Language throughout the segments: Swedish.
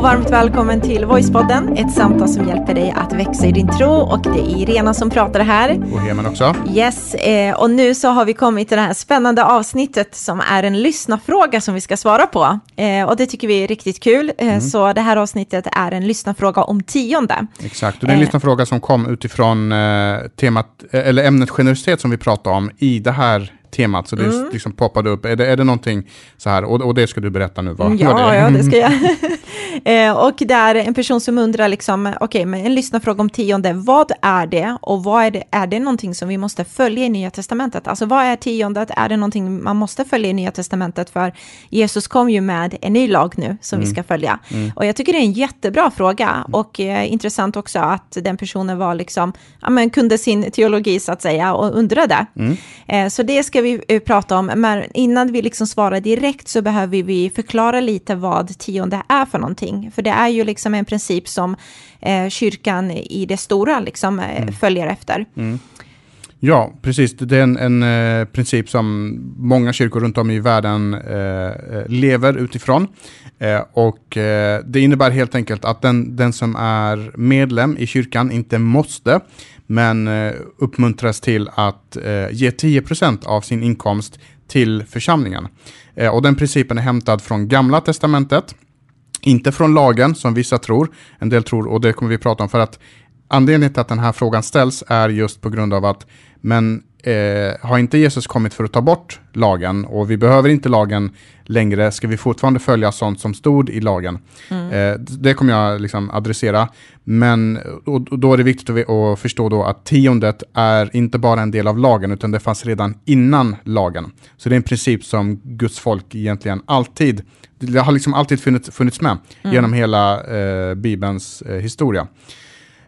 och varmt välkommen till Voicepodden, ett samtal som hjälper dig att växa i din tro och det är Irena som pratar här. Och Hemen också. Yes, eh, och nu så har vi kommit till det här spännande avsnittet som är en lyssnafråga som vi ska svara på. Eh, och det tycker vi är riktigt kul, eh, mm. så det här avsnittet är en lyssnafråga om tionde. Exakt, och det är en lyssnafråga som kom utifrån temat, eller ämnet generositet som vi pratade om i det här temat, så det mm. liksom poppade upp. Är det, är det någonting så här, och, och det ska du berätta nu, vad ja, det? Ja, det ska jag. eh, och det är en person som undrar, liksom, okej, okay, men en lyssnarfråga om tionde, vad är det och vad är det, är det någonting som vi måste följa i Nya Testamentet? Alltså vad är tiondet? Är det någonting man måste följa i Nya Testamentet? För Jesus kom ju med en ny lag nu som mm. vi ska följa. Mm. Och jag tycker det är en jättebra fråga och eh, intressant också att den personen var liksom, ja men kunde sin teologi så att säga och undrade. Mm. Eh, så det ska vi eh, prata om, men innan vi liksom svarar direkt så behöver vi förklara lite vad tionde är för någonting. För det är ju liksom en princip som eh, kyrkan i det stora liksom, eh, mm. följer efter. Mm. Ja, precis. Det är en, en eh, princip som många kyrkor runt om i världen eh, lever utifrån. Eh, och eh, det innebär helt enkelt att den, den som är medlem i kyrkan inte måste, men eh, uppmuntras till att eh, ge 10% av sin inkomst till församlingen. Eh, och den principen är hämtad från Gamla Testamentet, inte från lagen som vissa tror. En del tror, och det kommer vi prata om, för att anledningen till att den här frågan ställs är just på grund av att men eh, har inte Jesus kommit för att ta bort lagen och vi behöver inte lagen längre, ska vi fortfarande följa sånt som stod i lagen? Mm. Eh, det kommer jag liksom adressera, men och, och då är det viktigt att, att förstå då att tiondet är inte bara en del av lagen, utan det fanns redan innan lagen. Så det är en princip som Guds folk egentligen alltid, det har liksom alltid funnits, funnits med mm. genom hela eh, Bibelns eh, historia.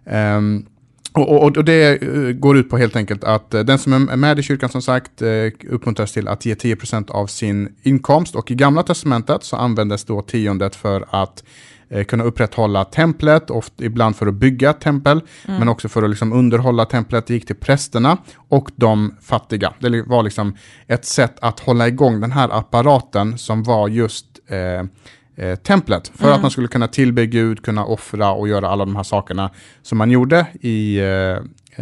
Um, och, och, och, det eh, går ut på helt enkelt att eh, den som är med i kyrkan som sagt eh, uppmuntras till att ge 10% av sin inkomst och i gamla testamentet så användes då tiondet för att kunna upprätthålla templet, ofta, ibland för att bygga ett tempel, mm. men också för att liksom underhålla templet. Det gick till prästerna och de fattiga. Det var liksom ett sätt att hålla igång den här apparaten som var just eh, eh, templet. För mm. att man skulle kunna tillbe Gud, kunna offra och göra alla de här sakerna som man gjorde i eh,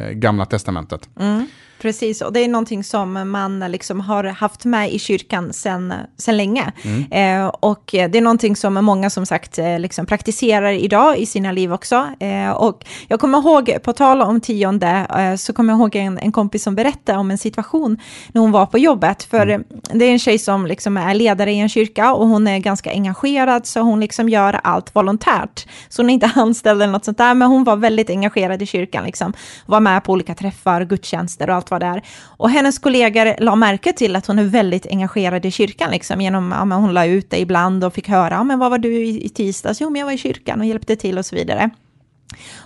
eh Gamla Testamentet. Mm. Precis, och det är någonting som man liksom har haft med i kyrkan sedan sen länge. Mm. Eh, och det är någonting som många som sagt eh, liksom praktiserar idag i sina liv också. Eh, och jag kommer ihåg, på tal om tionde, eh, så kommer jag ihåg en, en kompis som berättade om en situation när hon var på jobbet. För mm. det är en tjej som liksom är ledare i en kyrka och hon är ganska engagerad, så hon liksom gör allt volontärt. Så hon är inte anställd eller något sånt där, men hon var väldigt engagerad i kyrkan, liksom. var med på olika träffar, gudstjänster och allt vad det är. Och hennes kollegor la märke till att hon är väldigt engagerad i kyrkan, liksom, genom, ja, hon la ut det ibland och fick höra, ja, men vad var du i, i tisdags? Jo, men jag var i kyrkan och hjälpte till och så vidare.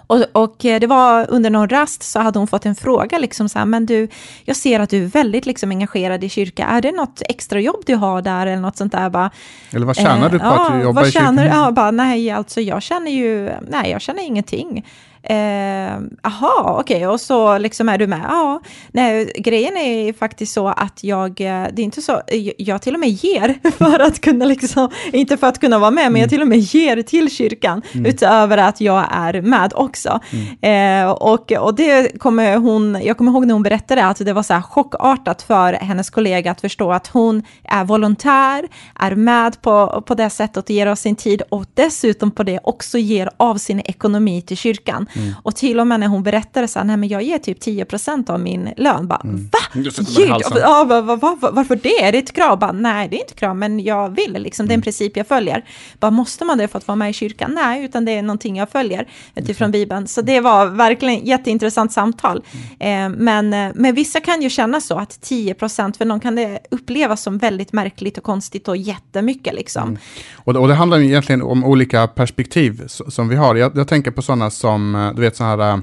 Och, och, eh, det var under någon rast så hade hon fått en fråga, liksom så här, men du, jag ser att du är väldigt liksom engagerad i kyrka, är det något extra jobb du har där eller något sånt där? Bara, eller vad tjänar eh, du på ja, att jobba i kyrkan? Ja, bara, nej, alltså jag känner ju, nej, jag känner ingenting. Jaha, eh, okej, okay. och så liksom är du med. Ja, nej, grejen är faktiskt så att jag, eh, det är inte så, jag till och med ger för att kunna liksom, inte för att kunna vara med, men jag mm. till och med ger till kyrkan, mm. utöver att jag är med också. Mm. Eh, och, och det kommer hon, jag kommer ihåg när hon berättade att det var så här chockartat för hennes kollega att förstå att hon är volontär, är med på, på det sättet och ger av sin tid och dessutom på det också ger av sin ekonomi till kyrkan. Mm. Och till och med när hon berättade så här, nej men jag ger typ 10% av min lön, bara mm. va? Ja, va, va, va, varför det? Är det ett krav? Bara, nej, det är inte krav, men jag vill, liksom, det är en mm. princip jag följer. Bara, måste man det för att vara med i kyrkan? Nej, utan det är någonting jag följer utifrån Bibeln. Så det var verkligen jätteintressant samtal. Mm. Eh, men, eh, men vissa kan ju känna så att 10%, för någon kan det upplevas som väldigt märkligt och konstigt och jättemycket liksom. Mm. Och, och det handlar ju egentligen om olika perspektiv som vi har. Jag, jag tänker på sådana som, eh, du vet så här, äh,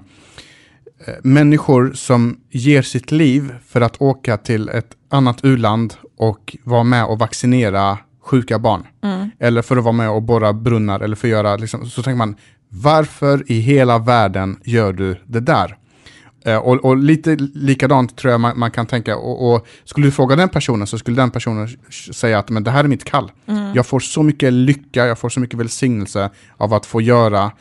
människor som ger sitt liv för att åka till ett annat uland och vara med och vaccinera sjuka barn. Mm. Eller för att vara med och borra brunnar eller för att göra, liksom, så tänker man, varför i hela världen gör du det där? Eh, och, och, lite likadant tror jag man, man kan tänka, och, och, skulle du fråga den personen så skulle den personen säga att men det här är mitt kall. Mm. Jag får så mycket lycka, jag får så mycket välsignelse av att få göra eh,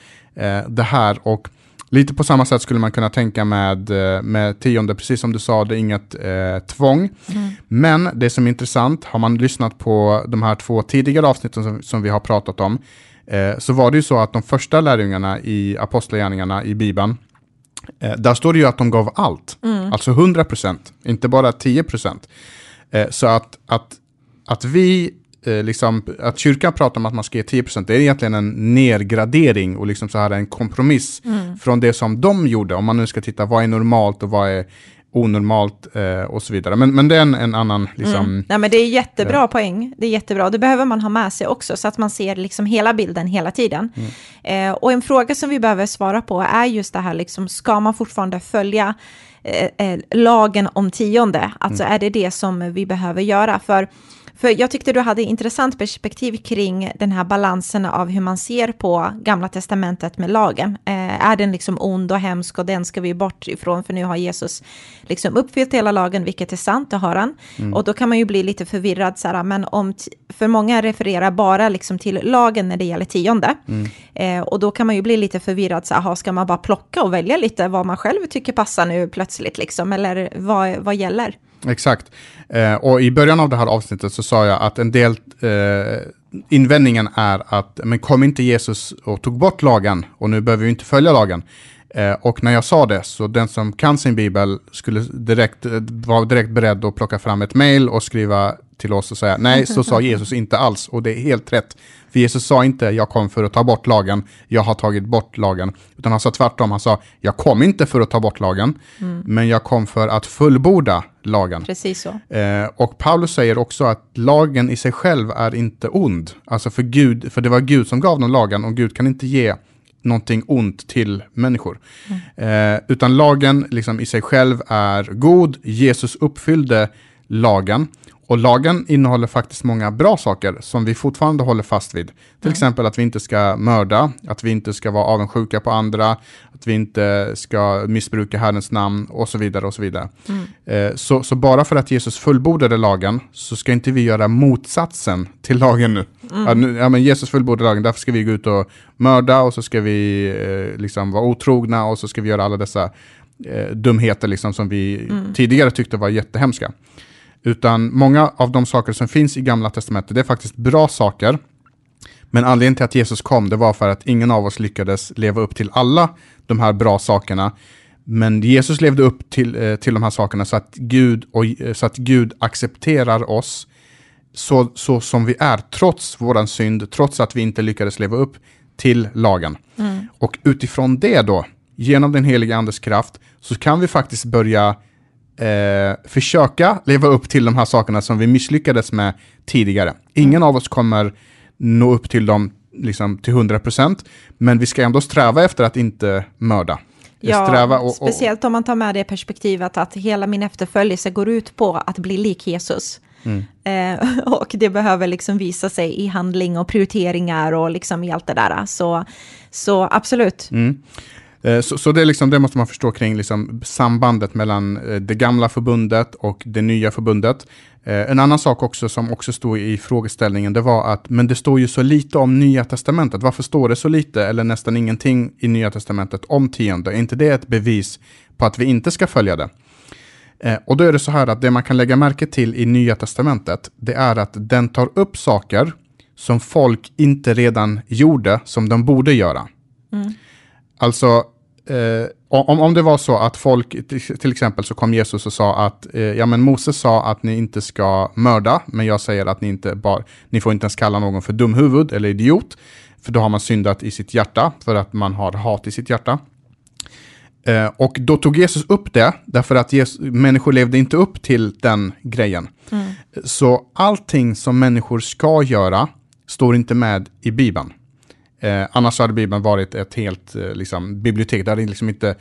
det här. Och lite på samma sätt skulle man kunna tänka med, eh, med tionde, precis som du sa, det är inget eh, tvång. Mm. Men det som är intressant, har man lyssnat på de här två tidigare avsnitten som, som vi har pratat om, eh, så var det ju så att de första lärjungarna i apostlagärningarna i Bibeln, Eh, där står det ju att de gav allt, mm. alltså 100 procent, inte bara 10 procent. Eh, så att, att, att vi, eh, liksom, att kyrkan pratar om att man ska ge 10 procent, det är egentligen en nedgradering och liksom så här en kompromiss mm. från det som de gjorde. Om man nu ska titta, vad är normalt och vad är onormalt eh, och så vidare. Men, men det är en, en annan... Liksom, mm. Nej, men det är jättebra eh. poäng. Det är jättebra. Det behöver man ha med sig också, så att man ser liksom hela bilden hela tiden. Mm. Eh, och en fråga som vi behöver svara på är just det här, liksom, ska man fortfarande följa eh, eh, lagen om tionde? Alltså mm. är det det som vi behöver göra? För för jag tyckte du hade intressant perspektiv kring den här balansen av hur man ser på Gamla Testamentet med lagen. Eh, är den liksom ond och hemsk och den ska vi bort ifrån för nu har Jesus liksom uppfyllt hela lagen, vilket är sant, det har han. Mm. Och då kan man ju bli lite förvirrad, så här, men om för många refererar bara liksom till lagen när det gäller tionde. Mm. Eh, och då kan man ju bli lite förvirrad, så här, ska man bara plocka och välja lite vad man själv tycker passar nu plötsligt, liksom, eller vad, vad gäller? Exakt. Eh, och i början av det här avsnittet så sa jag att en del eh, invändningen är att men kom inte Jesus och tog bort lagen och nu behöver vi inte följa lagen. Eh, och när jag sa det så den som kan sin bibel skulle direkt var vara direkt beredd att plocka fram ett mail och skriva till oss och säga nej, så sa Jesus inte alls och det är helt rätt. För Jesus sa inte jag kom för att ta bort lagen, jag har tagit bort lagen. Utan han sa tvärtom, han sa jag kom inte för att ta bort lagen, mm. men jag kom för att fullborda lagen. Precis så. Eh, och Paulus säger också att lagen i sig själv är inte ond. Alltså för Gud, för det var Gud som gav dem lagen och Gud kan inte ge någonting ont till människor. Mm. Eh, utan lagen liksom i sig själv är god, Jesus uppfyllde lagen. Och lagen innehåller faktiskt många bra saker som vi fortfarande håller fast vid. Till mm. exempel att vi inte ska mörda, att vi inte ska vara avundsjuka på andra, att vi inte ska missbruka Herrens namn och så vidare. och Så vidare. Mm. Eh, så, så, bara för att Jesus fullbordade lagen så ska inte vi göra motsatsen till lagen nu. Mm. Ja, men Jesus fullbordade lagen, därför ska vi gå ut och mörda och så ska vi eh, liksom vara otrogna och så ska vi göra alla dessa eh, dumheter liksom, som vi mm. tidigare tyckte var jättehemska. Utan många av de saker som finns i Gamla Testamentet, det är faktiskt bra saker. Men anledningen till att Jesus kom, det var för att ingen av oss lyckades leva upp till alla de här bra sakerna. Men Jesus levde upp till, eh, till de här sakerna så att Gud, och, eh, så att Gud accepterar oss så, så som vi är, trots våran synd, trots att vi inte lyckades leva upp till lagen. Mm. Och utifrån det då, genom den heliga andes kraft, så kan vi faktiskt börja eh, försöka leva upp till de här sakerna som vi misslyckades med tidigare. Ingen av oss kommer nå upp till dem liksom, till 100%, men vi ska ändå sträva efter att inte mörda. Ja, och, och, speciellt om man tar med det perspektivet att hela min efterföljelse går ut på att bli lik Jesus. Mm. Eh, och det behöver liksom visa sig i handling och prioriteringar och liksom i allt det där. Så, så absolut. Mm. Eh, så, så det, liksom, det, måste man förstå kring liksom, sambandet mellan eh, det gamla förbundet och det nya förbundet. Eh, en annan sak också som också stod i frågeställningen, det var att men det står ju så lite om Nya Testamentet. Varför står det så lite eller nästan ingenting i Nya Testamentet om tionde? Är inte det ett bevis på att vi inte ska följa det? Och då är det så här att det man kan lägga märke till i Nya Testamentet, det är att den tar upp saker som folk inte redan gjorde som de borde göra. Mm. Alltså, eh, om, om det var så att folk, till exempel så kom Jesus och sa att, eh, ja men Moses sa att ni inte ska mörda, men jag säger att ni inte bara, ni får inte ens kalla någon för dumhuvud eller idiot, för då har man syndat i sitt hjärta, för att man har hat i sitt hjärta. Eh, och då tog Jesus upp det, därför att Jesus, människor levde inte upp till den grejen. Mm. Så allting som människor ska göra står inte med i Bibeln. Eh, annars hade Bibeln varit ett helt eh, liksom, bibliotek. Det hade liksom inte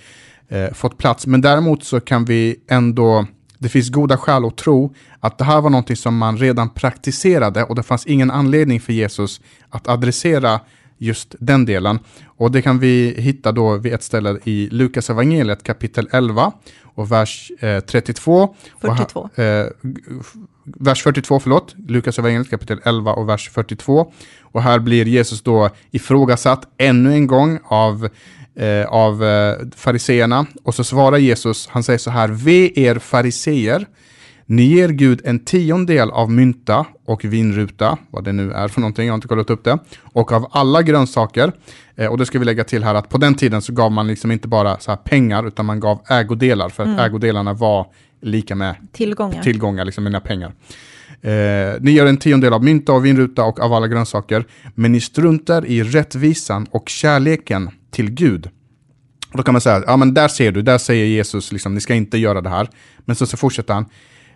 eh, fått plats. Men däremot så kan vi ändå, det finns goda skäl att tro att det här var någonting som man redan praktiserade och det fanns ingen anledning för Jesus att adressera just den delen. Och det kan vi hitta då vid ett ställe i Lukas evangeliet kapitel 11 och vers eh, 32. 42. Och, eh, vers 42, förlåt. Lukas evangeliet kapitel 11 och vers 42. Och här blir Jesus då ifrågasatt ännu en gång av eh, av eh, fariseerna. Och så svarar Jesus, han säger så här, ve er fariseer, ni ger Gud en tiondel av mynta och vinruta, vad det nu är för någonting, jag har inte kollat upp det, och av alla grönsaker. Eh, och det ska vi lägga till här att på den tiden så gav man liksom inte bara så pengar, utan man gav ägodelar, för att mm. ägodelarna var lika med tillgångar, tillgångar liksom mina pengar. Eh, ni gör en tiondel av mynta och vinruta och av alla grönsaker, men ni struntar i rättvisan och kärleken till Gud. Då kan man säga, ja men där ser du, där säger Jesus, liksom, ni ska inte göra det här. Men så, så fortsätter han,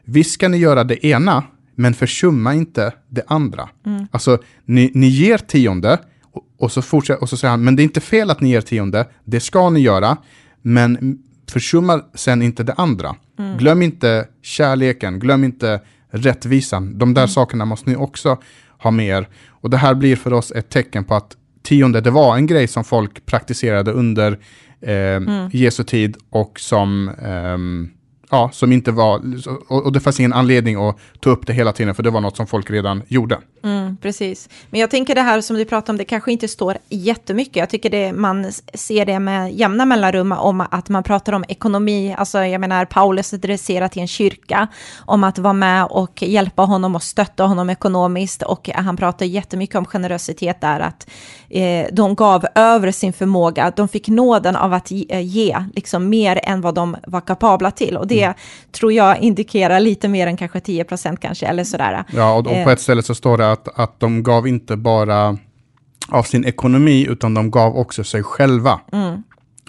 visst ska ni göra det ena, men försumma inte det andra. Mm. Alltså, ni, ni ger tionde, och, och, så fortsätter, och så säger han, men det är inte fel att ni ger tionde, det ska ni göra, men försumma sen inte det andra. Mm. Glöm inte kärleken, glöm inte rättvisan. De där mm. sakerna måste ni också ha med er. Och det här blir för oss ett tecken på att tionde, det var en grej som folk praktiserade under eh, mm. Jesu tid och som um, ja, som inte var, och, och det fanns ingen anledning att ta upp det hela tiden, för det var något som folk redan gjorde. Mm, precis. Men jag tänker det här som du pratar om, det kanske inte står jättemycket. Jag tycker det, man ser det med jämna mellanrum om att man pratar om ekonomi. Alltså, jag menar, Paulus adresserar till en kyrka om att vara med och hjälpa honom och stötta honom ekonomiskt. Och han pratar jättemycket om generositet där, att eh, de gav över sin förmåga. De fick nåden av att ge, eh, ge liksom mer än vad de var kapabla till. Och det det tror jag indikerar lite mer än kanske 10 procent kanske, eller sådär. Ja, och, och på ett eh. ställe så står det att, att de gav inte bara av sin ekonomi, utan de gav också sig själva. Mm.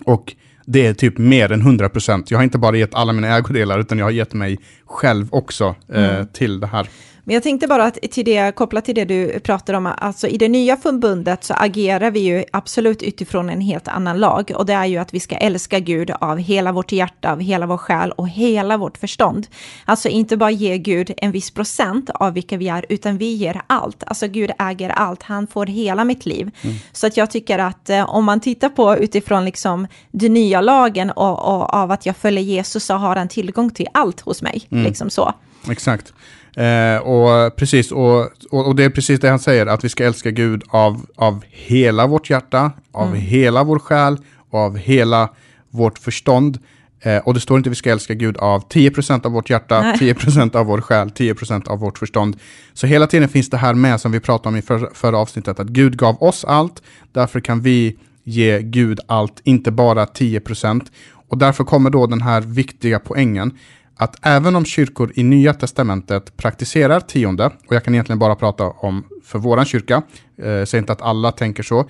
Och det är typ mer än 100 procent. Jag har inte bara gett alla mina ägodelar, utan jag har gett mig själv också eh, mm. till det här. Men jag tänkte bara att till det, kopplat till det du pratar om, alltså i det nya förbundet så agerar vi ju absolut utifrån en helt annan lag och det är ju att vi ska älska Gud av hela vårt hjärta, av hela vår själ och hela vårt förstånd. Alltså inte bara ge Gud en viss procent av vilka vi är, utan vi ger allt. Alltså Gud äger allt, han får hela mitt liv. Mm. Så att jag tycker att eh, om man tittar på utifrån liksom den nya lagen och, och, av att jag följer Jesus så har han tillgång till allt hos mig. Mm. Liksom så. Exakt. Eh, och, precis, och, och, och, det är precis det han säger, att vi ska älska Gud av, av hela vårt hjärta, av mm. hela vår själ och av hela vårt förstånd. Eh, och det står inte att vi ska älska Gud av 10% av vårt hjärta, Nej. 10% av vår själ, 10% av vårt förstånd. Så hela tiden finns det här med som vi pratade om i för, förra avsnittet, att Gud gav oss allt, därför kan vi ge Gud allt, inte bara 10%. Och därför kommer då den här viktiga poängen, att även om kyrkor i Nya Testamentet praktiserar tionde, och jag kan egentligen bara prata om för våran kyrka, eh, säg inte att alla tänker så,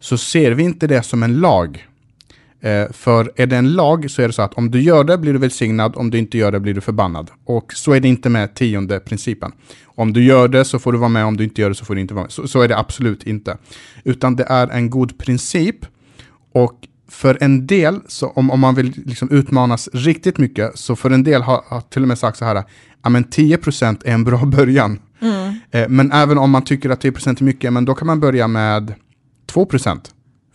så ser vi inte det som en lag. Eh, för är det en lag så är det så att om du gör det blir du välsignad, om du inte gör det blir du förbannad. Och så är det inte med tionde principen. Om du gör det så får du vara med, om du inte gör det så får du inte vara med. Så, så är det absolut inte. Utan det är en god princip och för en del, så om, om man vill liksom utmanas riktigt mycket, så för en del har, har till och med sagt så här, ja men 10% är en bra början. Mm. Eh, men även om man tycker att 10% är mycket, men då kan man börja med 2%,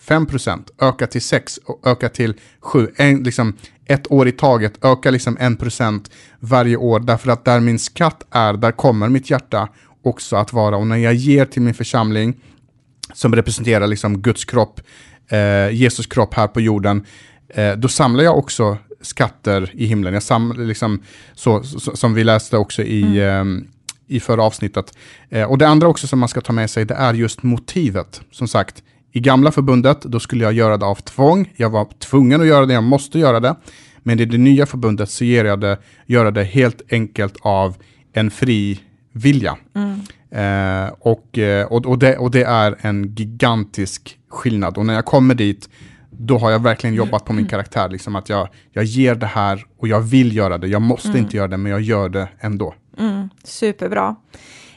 5%, öka till 6 och öka till 7. En, liksom, ett år i taget, öka liksom 1% varje år, därför att där min skatt är, där kommer mitt hjärta också att vara. Och när jag ger till min församling, som representerar liksom Guds kropp, eh, Jesus kropp här på jorden, eh, då samlar jag också skatter i himlen. Jag samlar, liksom, så, så, som vi läste också i, mm. eh, i förra avsnittet. Eh, och det andra också som man ska ta med sig, det är just motivet. Som sagt, i gamla förbundet, då skulle jag göra det av tvång. Jag var tvungen att göra det, jag måste göra det. Men i det nya förbundet så ger jag det, gör jag det helt enkelt av en fri vilja. Mm. Eh, och, eh, och, och, det, och det är en gigantisk skillnad. Och när jag kommer dit, då har jag verkligen jobbat på min karaktär. Liksom att jag, jag ger det här och jag vill göra det. Jag måste mm. inte göra det, men jag gör det ändå. Mm, superbra.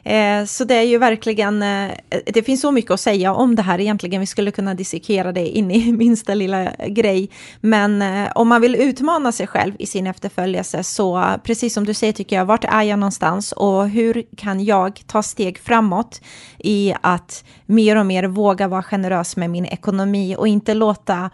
Eh, så det är ju verkligen, eh, det finns så mycket att säga om det här egentligen. Vi skulle kunna dissekera det in i minsta lilla grej. Men eh, om man vill utmana sig själv i sin efterföljelse så, precis som du säger tycker jag, vart är jag någonstans och hur kan jag ta steg framåt i att mer och mer våga vara generös med min ekonomi och inte låta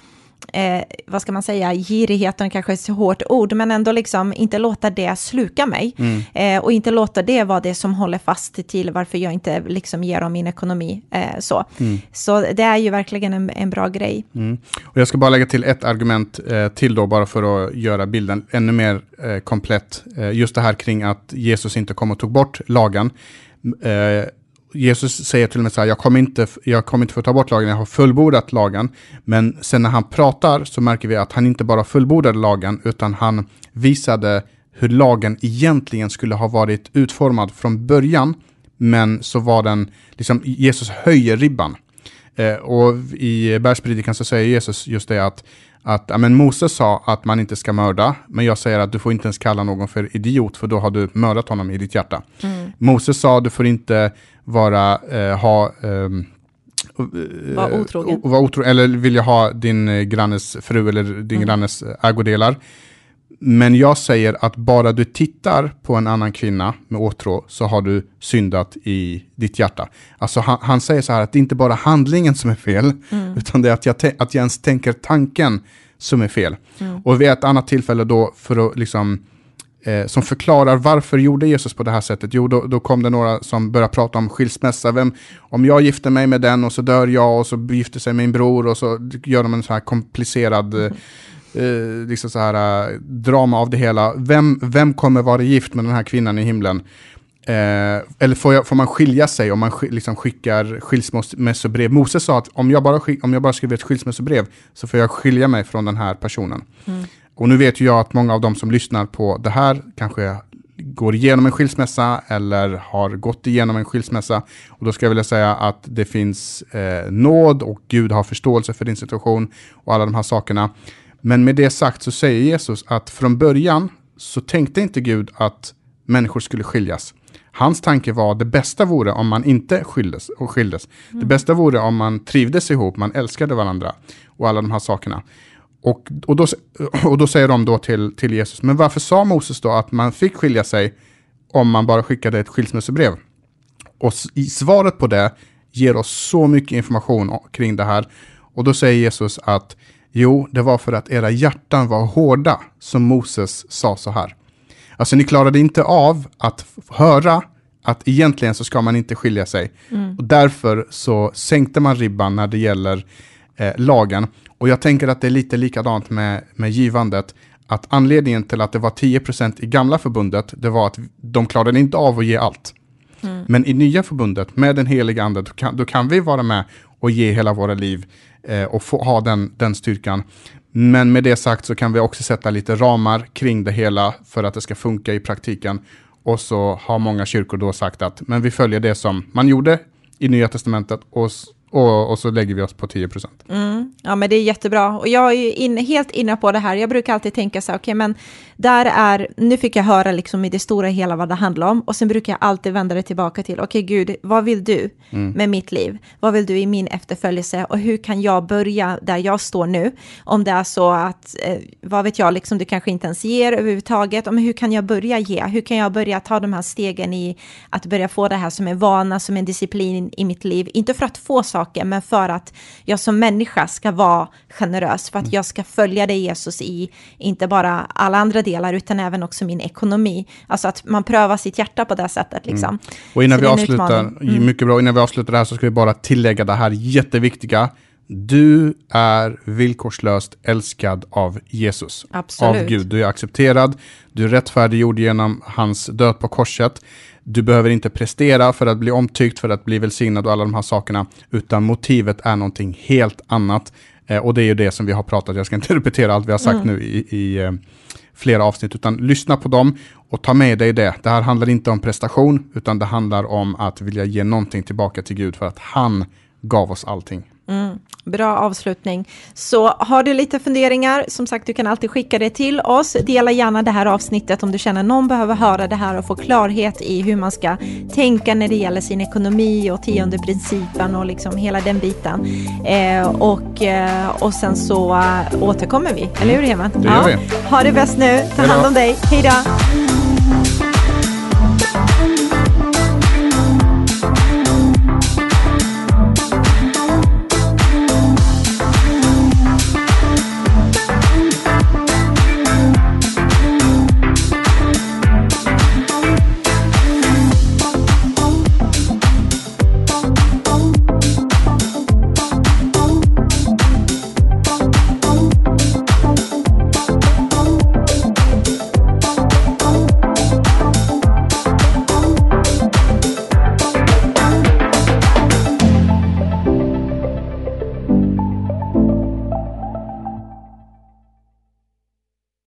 eh, vad ska man säga, girigheten kanske är ett hårt ord, men ändå liksom inte låta det sluka mig. Mm. Eh, och inte låta det vara det som håller fast till varför jag inte liksom ger om min ekonomi. Eh, så. Mm. så det är ju verkligen en, en bra grej. Mm. Och jag ska bara lägga till ett argument eh, till då, bara för att göra bilden ännu mer eh, komplett. Eh, just det här kring att Jesus inte kom och tog bort lagen. Jesus säger till och med så här, jag kommer inte, jag kommer inte få ta bort lagen, jag har fullbordat lagen. Men sen när han pratar så märker vi att han inte bara fullbordade lagen, utan han visade hur lagen egentligen skulle ha varit utformad från början. Men så var den, liksom Jesus höjer ribban. Eh, och i bergspredikan så säger Jesus just det att, att ja, men Moses sa att man inte ska mörda, men jag säger att du får inte ens kalla någon för idiot, för då har du mördat honom i ditt hjärta. Mm. Moses sa att du får inte vara, eh, ha... Um, var otrogen. Var otro, eller vilja ha din eh, grannes fru eller din mm. grannes ägodelar. Men jag säger att bara du tittar på en annan kvinna med åtrå så har du syndat i ditt hjärta. Alltså han, han säger så här att det är inte bara handlingen som är fel, mm. utan det är att jag, att jag ens tänker tanken som är fel. Mm. Och vid ett annat tillfälle då, för att liksom eh, som förklarar varför gjorde Jesus på det här sättet. Jo, då, då kom det några som började prata om skilsmässa. Vem, om jag gifter mig med den och så dör jag och så gifter sig min bror och så gör de en så här komplicerad mm. eh, liksom så här, eh, drama av det hela. Vem, vem kommer vara gift med den här kvinnan i himlen? Eh, eller får, jag, får, man skilja sig om man sk, liksom skickar skilsmässobrev? Moses sa att om jag, bara om jag bara skriver ett skilsmässobrev så får jag skilja mig från den här personen. Mm. Och nu vet ju jag att många av de som lyssnar på det här kanske går igenom en skilsmässa eller har gått igenom en skilsmässa. Och då ska jag vilja säga att det finns eh, nåd och Gud har förståelse för din situation och alla de här sakerna. Men med det sagt så säger Jesus att från början så tänkte inte Gud att människor skulle skiljas. Hans tanke var det bästa vore om man inte skildes. Och skildes. Mm. Det bästa vore om man trivdes ihop, man älskade varandra och alla de här sakerna. Och, och, då, och då säger de då till, till Jesus, men varför sa Moses då att man fick skilja sig om man bara skickade ett skilsmässobrev? Och svaret på det ger oss så mycket information kring det här. Och då säger Jesus att jo, det var för att era hjärtan var hårda som Moses sa så här. Alltså ni klarade inte av att höra att egentligen så ska man inte skilja sig. Mm. Och därför så sänkte man ribban när det gäller eh, lagen. Och jag tänker att det är lite likadant med, med givandet. Att anledningen till att det var 10% i gamla förbundet, det var att de klarade inte av att ge allt. Mm. Men i nya förbundet, med den heliga ande, då kan, då kan vi vara med och ge hela våra liv eh, och få ha den, den styrkan. Men med det sagt så kan vi också sätta lite ramar kring det hela för att det ska funka i praktiken. Och så har många kyrkor då sagt att men vi följer det som man gjorde i Nya Testamentet och och, och, så lägger vi oss på 10 procent. Mm. Ja, men det är jättebra. Och jag är in, helt inne på det här. Jag brukar alltid tänka så här, okej, okay, men där är, nu fick jag höra liksom i det stora hela vad det handlar om. Och sen brukar jag alltid vända det tillbaka till, okej okay, Gud, vad vill du mm. med mitt liv? Vad vill du i min efterföljelse? Och hur kan jag börja där jag står nu? Om det är så att, eh, vad vet jag, liksom du kanske inte ens ger överhuvudtaget. Men hur kan jag börja ge? Hur kan jag börja ta de här stegen i att börja få det här som en vana, som en disciplin i mitt liv? Inte för att få saker saker, men för att jag som människa ska vara generös, för att mm. jag ska följa dig Jesus i, inte bara alla andra delar, utan även också min ekonomi. Alltså att man prövar sitt hjärta på det sättet. Liksom. Mm. Och innan vi avslutar, mm. mycket bra, innan vi avslutar det här så ska vi bara tillägga det här jätteviktiga. Du är villkorslöst älskad av Jesus. Absolut. Av Gud. Du är accepterad, du är rättfärdiggjord genom hans död på korset. Du behöver inte prestera för att bli omtyckt, för att bli välsignad och alla de här sakerna, utan motivet är någonting helt annat. Eh, och det är ju det som vi har pratat, jag ska inte repetera allt vi har sagt mm. nu i, i eh, flera avsnitt, utan lyssna på dem och ta med dig det. Det här handlar inte om prestation, utan det handlar om att vilja ge någonting tillbaka till Gud för att han gav oss allting. Mm, bra avslutning. Så har du lite funderingar, som sagt, du kan alltid skicka det till oss. Dela gärna det här avsnittet om du känner någon behöver höra det här och få klarhet i hur man ska tänka när det gäller sin ekonomi och tionde principen och liksom hela den biten. Eh, och, eh, och sen så äh, återkommer vi, eller hur Heman? Det gör vi. Ha det bäst nu, ta hand om dig, hej då!